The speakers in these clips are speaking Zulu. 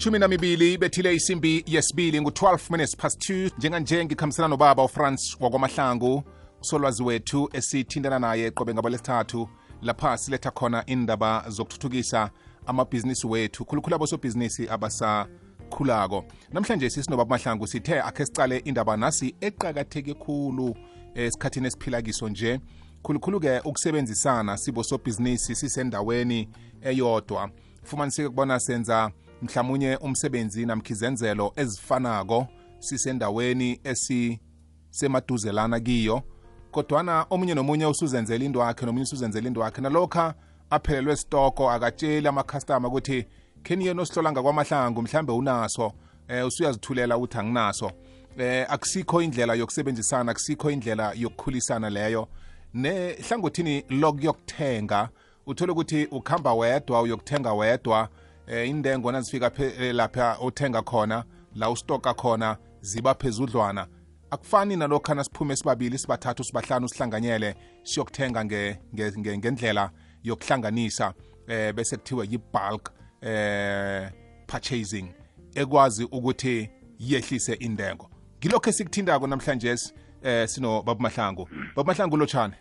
ilithumi namibili bethile isimbi yesibili ngu-12 minutes past 2 njenganje ngikhambisana nobaba ufrance wakwamahlangu usolwazi wethu esithintana naye qobe ngaba lesithathu. Lapha siletha khona indaba zokuthuthukisa amabhizinisi wethu khulukhulu abosobhizinisi abasakhulako. Namhlanje sisinobaba mahlangu sithe akhe sicale indaba nasi eqakatheke khulu esikhathini esiphilakiso nje. Khulukhulu-ke ukusebenzisana sibosobhizinisi sisendaweni eyodwa. Fumaniseke kubona senza mhlawumunye umsebenzi namkhizenzelo ezifanako sisendaweni esisemaduzelana kiyo. Kodwana omunye nomunye usuzenzela into wakhe nomunye usuzenzela into wakhe nalokha aphelelwe stoko akatsheli amakhastama ukuthi kheniye nosihlola ngakwamahlangu mhlambe unaso eh usuyazithulela ukuthi anginaso. Eh akusikho indlela yokusebenzisana akusikho indlela yokukhulisana leyo. Nehlangothini lokuyokuthenga uthole ukuthi ukhamba wedwa uyokuthenga wedwa eh intengo nazifika lapha othenga khona la ustoka khona ziba phezudlwana. Akufani nalokho nasiphume sibabili sibathathu sibahlanu sihlanganyele siyokuthenga ngendlela yokuhlanganisa eh bese kuthiwa yi-bulk eh purchasing ekwazi ukuthi yehlise intengo. Ngilokho esikuthindako namhlanje eh sino baba mahlangu. Baba mahlangu lotshani?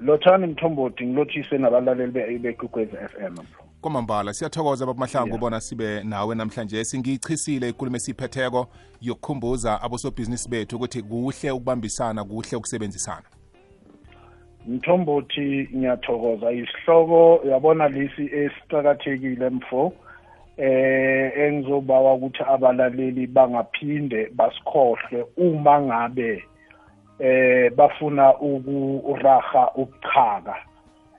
Lothani mthombothi ngilothise nabalaleli bekugwez f m. kwamambala siyathokoza baba mahlangu yeah. bona sibe nawe namhlanje. Singiyichishile ikulumo esiyiphetheko yokukhumbuza abosobhizinisi bethu ukuthi kuhle ukubambisana kuhle ukusebenzisana. Mthombothi ngiyathokoza. Isihloko yabona lesi esiqakathekile mfo eh engizobawa ukuthi abalaleli bangaphinde basikhohle uma ngabe eh bafuna ukuraha ubuchaka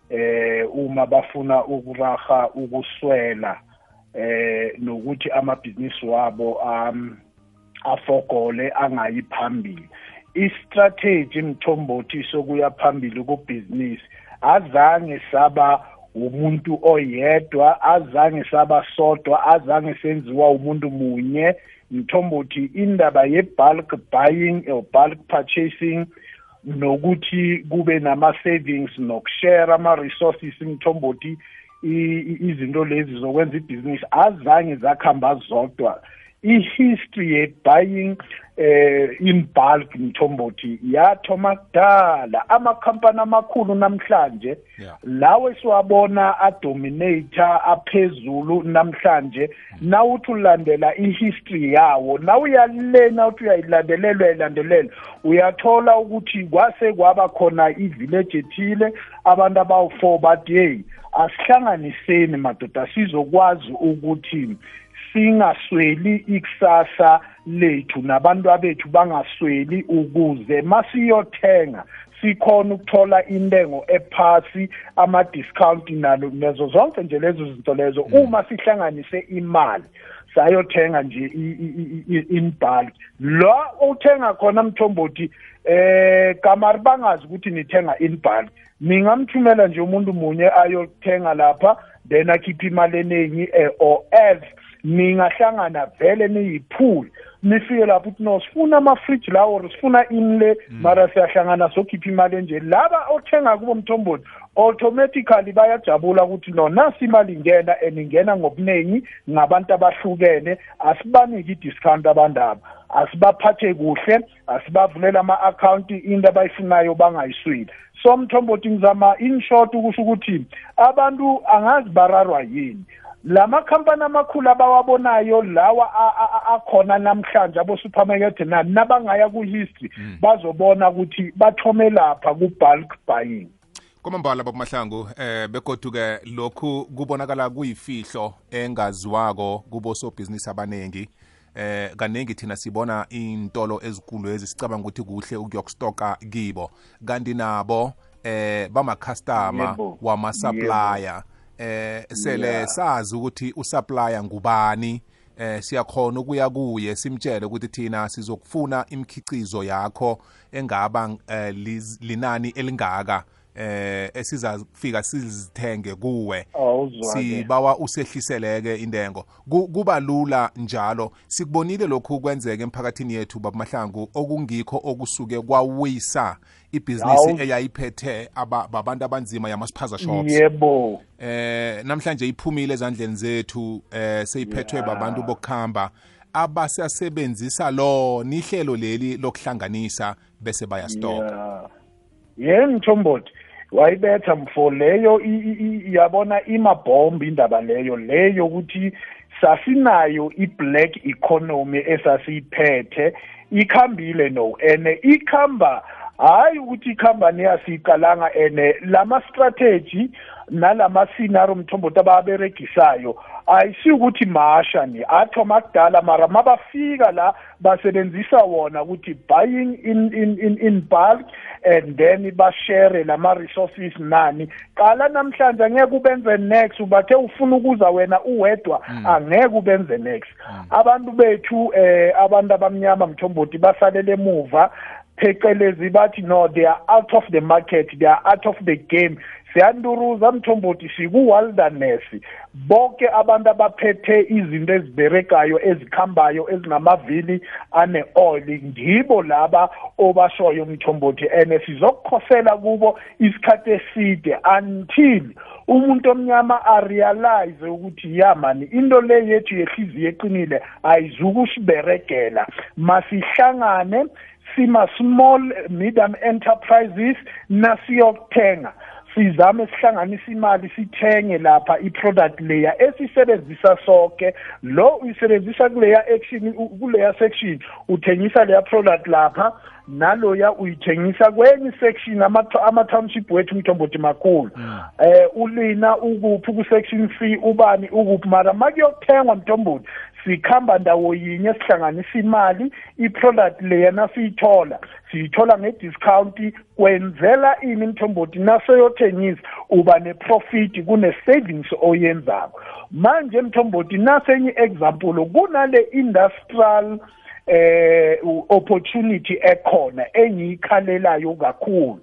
eh uma bafuna ukuraha ukuswela eh nokuthi amabhizinisi wabo um afogole angayi phambili. Istrategy mthombothi sokuya phambili kubhizinisi azange saba umuntu oyedwa azange saba sodwa azange senziwa umuntu munye. Mthombothi indaba ye-bulk buying or bulk purchasing nokuthi kube nama-savings nokushare ama-resources mthombothi izinto lezi zokwenza ibhizinisi azange zakuhamba zodwa. I-history ye-buying eh in bulk mthombothi yathoma kudala. Amakhampani amakhulu namhlanje lawe siwabona adominator aphezulu namhlanje nawuthi ulandela i-history yawo nawuyalena uthi uyayilandelela uyayilandelela uyathola ukuthi kwase kwaba khona ivillage ethile abantu abawu-four bathi hey asihlanganiseni madoda sizokwazi ukuthi singasweli ikusasa lethu nabantu abethu bangasweli ukuze masiyothenga sikhona ukuthola intengo ephasi ama-discount nalo nezo zonke nje lezo zinto lezo uma sihlanganise imali sayothenga nje in bulk lo uthenga khona mthombothi eh kamari bangazi ukuthi nithenga in bulk ningamthumela nje umuntu munye ayothenga lapha then akhiphe imali eningi or else ningahlangana vele niyiphuli nifike lapho ukuthi no sifuna ama-fridge lawo or sifuna inle mara siyahlangana sokhipha imali enje. Laba othenga kubo mthombothi automatically bayajabula ukuthi no nasi imali ingena and ingena ngobuningi ngabantu abahlukene. Asibaniki i-discount abantu aba asibaphathe kuhle asibavulela ama-akhawunti into abayifunayo bangayiswili so mthombothi ngizama in short ukusho ukuthi abantu angazi bararwa yini. Lamakhampani amakhulu abawabonayo lawa akhona namhlanje abo-supermarket nani nabangaya ku-history bazobona ukuthi bathome lapha ku-bulk buying. Kwamambala babamahlangu eh begodu-ke lokhu kubonakala kuyifihlo engaziwako kubosobhizinisi abaningi eh kaningi thina sibona intolo ezikulu ezisicabanga ukuthi kuhle ukuyokustoka kibo. Kanti nabo eh bama-customer wama-supplier. Eh sele sazi ukuthi usupplier ngubani eh siyakhona ukuya kuye simtshele ukuthi thina sizokufuna imikhiqizo yakho engaba eh, linani elingaka. Eh esizafika sizithenge kuwe. Sibawa usehliseleke intengo. Ku- kuba lula njalo. Sikubonile lokhu kwenzeka emphakathini yethu babamahlangu okungikho okusuke kwawisa ibhizinisi eyayiphethe aba- babantu abanzima yamasiphaza shops. Yebo. Eh namhlanje iphumile ezandleni zethu eh seyiphethwe babantu bokuhamba abasasebenzisa lona ihlelo leli lokuhlanganisa bese bayastoka. Yeah. ye mthombothi. Wayibetha mfo leyo yabona imabhombi indaba leyo leyo ukuthi sasinayo i-black economy esasiyiphethe ikhambile no ene ikhamba hayi ukuthi ikhamba neyasiqalanga ene lama strategy nalama scenario mthombothi ababeregisayo ayisi ukuthi masha ni. Athoma kudala mara mabafika la basebenzisa wona ukuthi buying in in in, in bulk and then bashare lama resources nani. Qala namhlanje angeke ubenze next ubathe ufuna ukuza wena uwedwa angeke ubenze next. Abantu bethu eh abantu abamnyama mthombothi basalele emuva phecelezi bathi no they are out of the market they are out of the game. Siyanduruza mthombothi siku-wilderness bonke abantu abaphethe izinto eziberekayo ezikhambayo ezinamavili ane-oil ngibo laba obashoyo mthombothi and sizokukhosela kubo isikhathi eside until umuntu omnyama arealize ukuthi ya mani into le yethu yehliziyo eqinile ayizukusiberegela. Masihlangane sima small medium enterprises nasiyokuthenga. Sizame sihlanganise imali sithenge lapha i-product layer esisebenzisa sonke lo uyisebenzisa kuleya action kuleya section uthengisa leya product lapha naloya uyithengisa kwenye section ama- ama-township wethu mthombothi makhulu. Eh ulina ukuphi ku-section c ubani ukuphi mara makuyokuthengwa mthombothi sikhamba ndawo yinye sihlanganisa imali i-product leya nasiyithola siyithola ngediscount kwenzela ini mthombothi nasoyothengisa uba neprofit kune-savings oyenzako. Manje mthombothi nasenye example kunale industrial eh u- opportunity ekhona engiyikhalelayo kakhulu.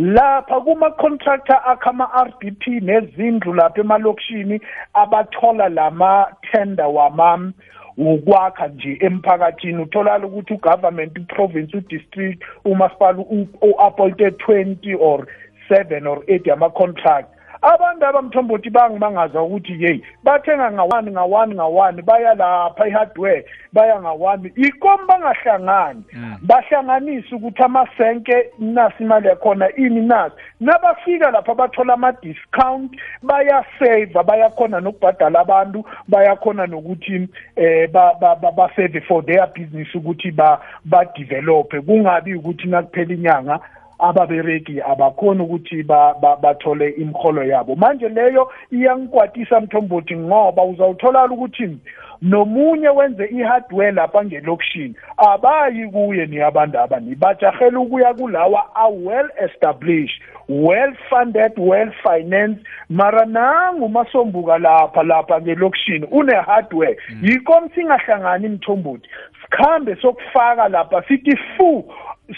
Lapha kuma contractor akhama RDP nezindlu lapha emalokishini abathola lama tender wama ukwakha nje emphakathini. Utholala ukuthi ugovernment uprovince udistrict umasipala u-appointed 20 or 7 or 8 ama contract abantu abamthombothi bangimangaza ukuthi hey bathenga ngawani ngawani ngawani baya lapha i-hardware baya ngawani ikom bangahlangani? Bahlanganisa ukuthi amasenke nasi imali yakhona ini nasi nabafika lapha bathola ama-discount bayaseva bayakhona nokubhadala abantu bayakhona nokuthi eh ba- ba- ba- baseve for their business ukuthi ba badevelope kungabi ukuthi nakuphela inyanga ababereki abakhona ukuthi ba- ba- bathole imholo yabo. Manje leyo iyangikwatisa mthombothi ngoba uzawutholala ukuthi nomunye wenze i-hardware lapha ngelokishini abayi kuye ni abantu abani bajahela ukuya kulawa a-well established well funded well financed mara nangu masombuka lapha lapha ngelokishini une-hardware. Yikho singahlangani mthombothi. Sikhambe sokufaka lapha sithi fu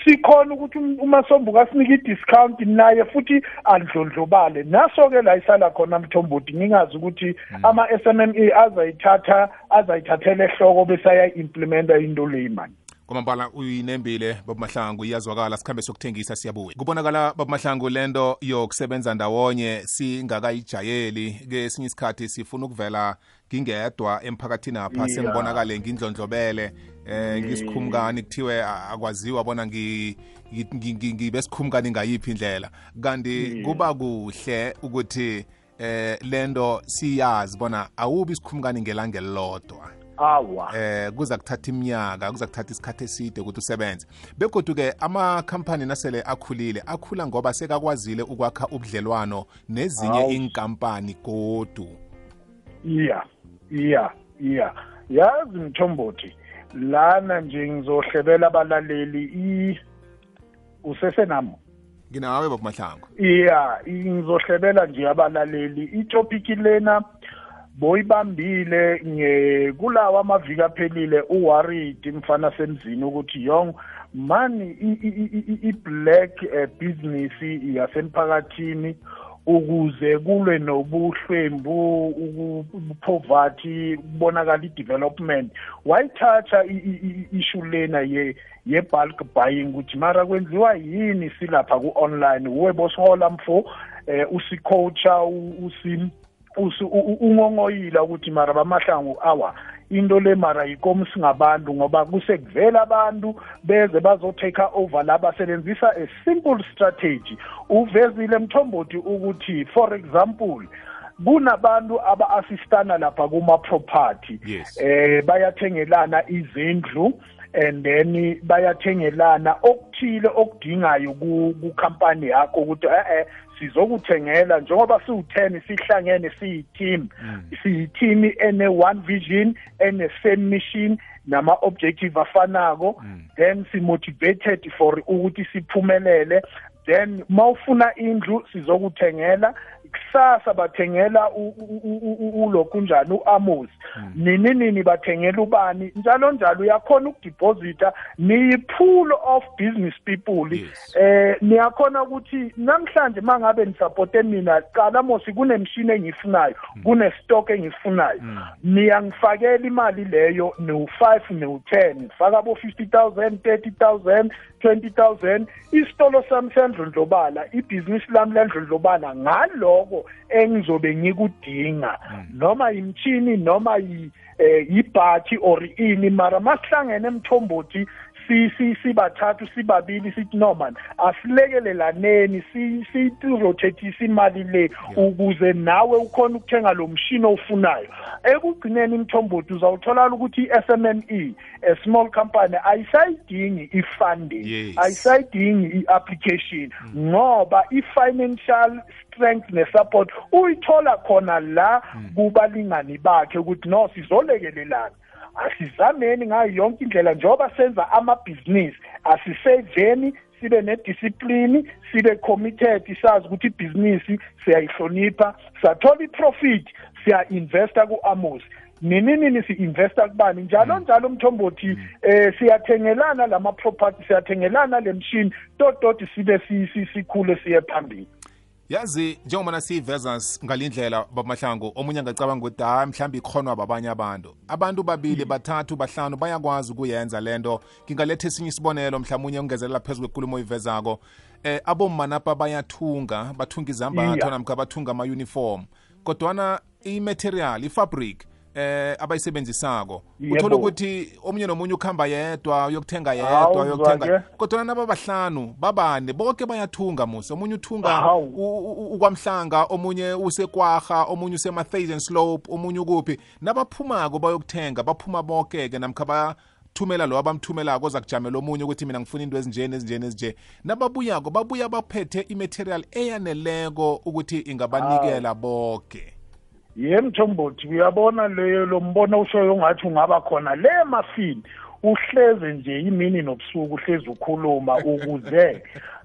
sikhona ukuthi um- umasombuka sinike i-discount naye futhi andlondlobale. Naso-ke la isala khona mthombothi ngingazi ukuthi ama-s m m e azayithatha azayithathela ehloko bese ayayi-implementa into leyi mani kwamambala uyinembile babamahlangu iyazwakala sikhambe sokuthengisa siyabuya. Kubonakala babamahlangu lento yokusebenza ndawonye singakayijayeli. Kesinye isikhathi sifuna ukuvela ngingedwa emphakathini apha Yeah. sengibonakale ngindlondlobele. Eh ngisikhumkani kuthiwe a- akwaziwa bona ngi- ngi- ngi- ngi- ngibe sikhumkani ngayiphi indlela. Kanti kuba kuhle ukuthi eh lento siyazi bona awubi isikhumkani ngelanga elilodwa. Awa. Eh kuza kuthatha iminyaka kuza kuthatha isikhathi eside ukuthi usebenze. Begodu-ke amakhampani nasele akhulile akhula ngoba sekakwazile ukwakha ubudlelwano nezinye Hawu. inkampani godu. Iya iya iya. Yazi mthombothi lana nje ngizohlebela abalaleli i usesenamo nginawe babamahlangu iya ngizohlebela nje abalaleli. Itopic lena boyibambile kulawa amaviki aphelile uworried mfana semzini ukuthi yong mani i- i- i- i- i-black eh, business yasemphakathini. Ukuze kulwe nobuhlwembu uku- upoverty kubonakala i-development wayithatha i- i- i- issue lena ye ye-bulk buying ukuthi mara kwenziwa yini silapha ku-online uwe bosihola mfo eh usicoacha usi usi- u- u- ungongoyila ukuthi mara bamahlangu awa into le mara yikomu singabantu ngoba kusekuvela abantu beze bazotake over la basebenzisa a simple strategy uvezile mthombothi ukuthi for example kunabantu aba-assistana lapha kuma-property Yes. eh bayathengelana izindlu and then bayathengelana okuthile okudingayo ku ku- company yakho ukuthi eh eh sizokuthengela njengoba siwu10 sihlangene siyi-team siyi-team ene one vision ene same mission nama objective afanako then simotivated for ukuthi siphumelele. Then mawufuna indlu sizokuthengela. Kusasa bathengela u- u- u- u- ulokhu njani u-amos. Nini nini bathengela ubani? Njalo njalo uyakhona ukudeposita niyi-pool of business people eh niyakhona ukuthi namhlanje mangabe nisupporte mina qala mosi kunemshini engiyifunayo kunestock engiyifunayo. Niyangifakela imali leyo niwu-5 niwu-10 ngifaka bo-50,000 30,000 20,000 isitolo sami sendlondlobala ibhizinisi lami lendlondlobala ngaloko engizobe ngikudinga. Noma imchini noma yi eh yibhathi or ini mara masihlangene emthombothi si si sibathathu sibabili sithi no man asilekelaneni si sirotathise imali le ukuze nawe ukhona ukuthenga lo mshini ofunayo ekugcineni imthombothi uzawuthola ukuthi i-SMME a small company ayisayidingi i-funding Yes. ayisayidingi i-application ngoba i-financial strength ne-support uyithola khona la kubalingani bakhe ukuthi no sizolekelelana. Asizameni ngayo yonke indlela njengoba senza amabhizinisi asiseveni sibe nediscipline sibe committed sazi ukuthi ibhizinisi siyayihlonipha. Sathola iprofit siya-investa ku-amos. Nini nini si-investa kubani? Njalo njalo umthombothi eh siyathengelana lama property siyathengelana le machine tototi sibe si- si- sikhule siye phambili. Yazi njengoba siyiveza ngalindlela babamahlangu omunye angacabanga ukuthi hayi mhlawumbe ikhonwa babanye abantu. Abantu babili bathathu bahlanu bayakwazi ukuyenza lento ngingaletha esinye isibonelo mhlawumunye ungezelela phezu kwekulumo oyivezako. Eh abomma napa bayathunga bathunga izambatho Yeah. namkha bathunga ama-uniform. Kodwana i-material i-fabric eh abayisebenzisako. Yebo. uthola ukuthi omunye nomunye ukuhamba yedwa uyokuthenga Hawu, yedwa uyokuthenga uzwa-ke. kodwana naba bahlanu babane bonke bayathunga musa omunye uthunga Hawu. u- u- ukwamhlanga omunye usekwaha omunye usema-thazen slope omunye ukuphi. Nabaphumako bayokuthenga baphuma bonke-ke namkha bathumela lo abamthumelako oza kujamela omunye ukuthi mina ngifuna into ezinjeni ezinjeni ezinje. Nababuyako babuya baphethe imaterial eyaneleko ukuthi ingabanikela bonke ye mthombothi uyabona leyo lo mbono ushoyo ngathi ungaba khona le mafini uhleze nje imini nobusuku uhlezi ukhuluma ukuze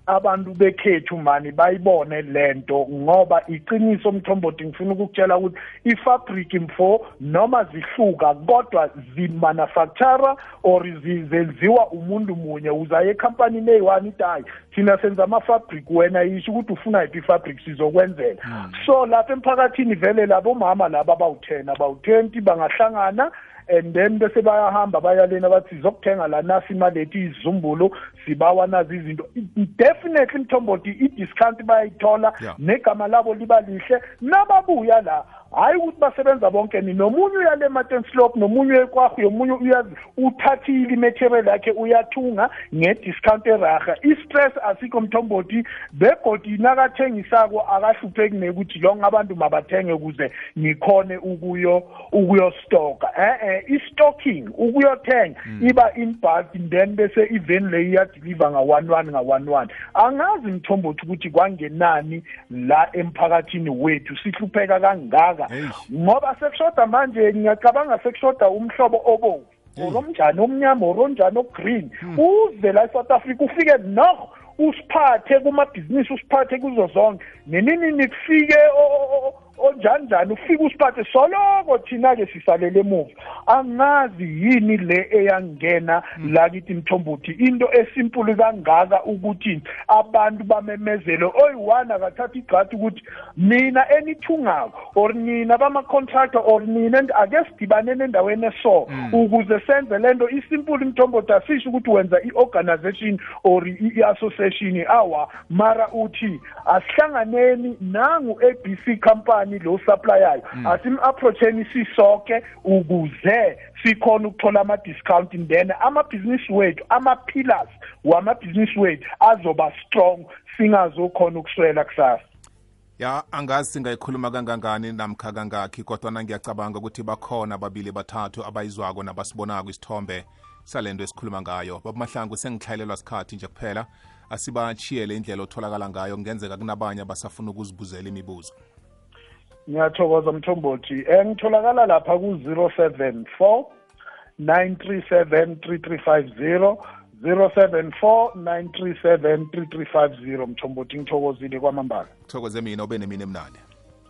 abantu bekhethu mani bayibone lento ngoba iqiniso mthombothi ngifuna ukukutshela ukuthi ifabric mfo noma zihluka kodwa zimanufactura or zi- zenziwa umuntu munye. Uzaye ekhampanini eyi-one ithi hayi thina senza ama-fabric wena yisho ukuthi ufuna yiphi ifabric sizokwenzela. So lapha emphakathini vele labo mama laba abawu-ten abawu-twenty bangahlangana and then bese bayahamba bayalena bathi sizokuthenga la nasi imali ethi izizumbulu sibawa nazi izinto. Definitely mthombothi i-discount bayayithola negama labo liba lihle. Nababuya la hayi ukuthi basebenza bonke ni nomunye uyale ematen slope nomunye uyekwahu yomunye uyazi uthathile imaterial yakhe uyathunga ngediscount eraha i-stress asikho mthombothi begodi nakathengisako akahlupheki nekuthi lonke abantu mabathenge ukuze ngikhone ukuyo ukuyostoka. Eh-eh i-stocking ukuyothenga iba in bulk then bese iveni leyo iyadeliver nga-one one nga-one one. Angazi mthombothi ukuthi kwangenani la emphakathini wethu sihlupheka kangaka? Eish. ngoba sekushoda manje ngiyacabanga sekushoda umhlobo obomvu oromnjani omnyama oronjani ogreen. Uze la e-south africa ufike no usiphathe kumabhizinisi usiphathe kuzo zonke. Nenini nikufike o- o- o- onjani njani? Ufika usiphathe soloko thina-ke sisalele emuva. Angazi yini le eyangena la kithi mthombothi? Into esimpulu kangaka ukuthi abantu bamemezele oyi-one akathatha igxathi ukuthi mina enithungako or nina bama-contractor or nina ake sidibaneni endaweni eso ukuze senze le nto. Isimpulu mthombothi asisho ukuthi wenza i-organization or i-association. Awa mara uthi asihlanganeni nangu-a b c company lo supplyayo asim-approacheni sisoke ukuze sikhona ukuthola ama-discount then amabhizinisi wethu ama-pillars wamabhizinisi wethu azoba strong singazokhona ukuswela kusasa. Ya angazi singayikhuluma kangangani namkha kangakhi kodwana ngiyacabanga ukuthi bakhona ababili bathathu abayizwako nabasibonako isithombe salento esikhuluma ngayo. Babamahlangu sengihlayelelwa sikhathi nje kuphela. Asibachiyele indlela otholakala ngayo kungenzeka kunabanye abasafuna ukuzibuzela imibuzo. Ngiyathokoza mthombothi. Engitholakala lapha ku-zero seven four nine three seven three three five zero zero seven four nine three seven three three five zero. Mthombothi ngithokozile kwamambala. Thokoze mina ube nemini emnandi.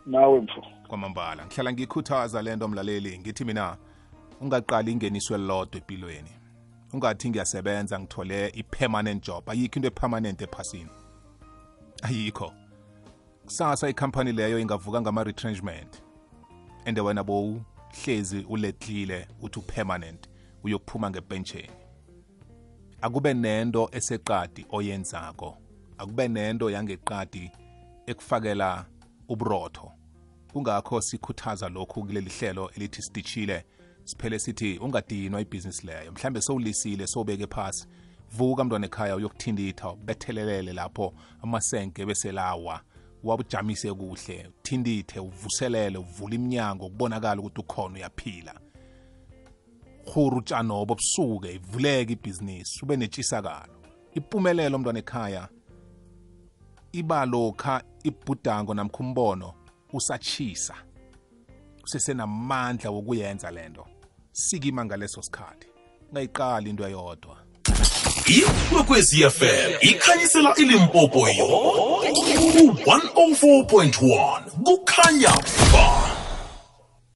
Nawe mfo. Kwamambala ngihlala ngiyikhuthaza le nto mlaleli. Ngithi mina ungaqali ingeniso elilodwa empilweni. Ungathi ngiyasebenza ngithole i-permanent job. Ayikho into epermanent ephasini. Ayikho. Kusasa ikhampani leyo ingavuka ngama-retrenchment. And wena bowuhlezi uletlile uthi upermanent uyokuphuma ngepensheni akube nento eseqadi oyenzako. Akube nento yangeqadi ekufakela uburotho. Kungakho sikhuthaza lokhu kuleli hlelo elithi sidishile siphele sithi ungadinwa ibhizinisi leyo. Mhlambe sowulisile sowubeke phasi. Vuka mntwana ekhaya uyokuthinditha ubethelelele lapho amasenke beselawa wabujamise kuhle uthindithe uvuselele uvule iminyango kubonakala ukuthi ukhona uyaphila. Huru utshanobo busuke ivuleke ibhizinisi ube netshisakalo. Impumelelo mntwana ekhaya iba lokha ibhudango namkha umbono usatshisa usesenamandla wokuyenza lento. Sikima ngaleso sikhathi ungayiqali into eyodwa. Ikwekwezi fm ikhanyisela ilimpopo yo. Ku-104.1 kukhanya ba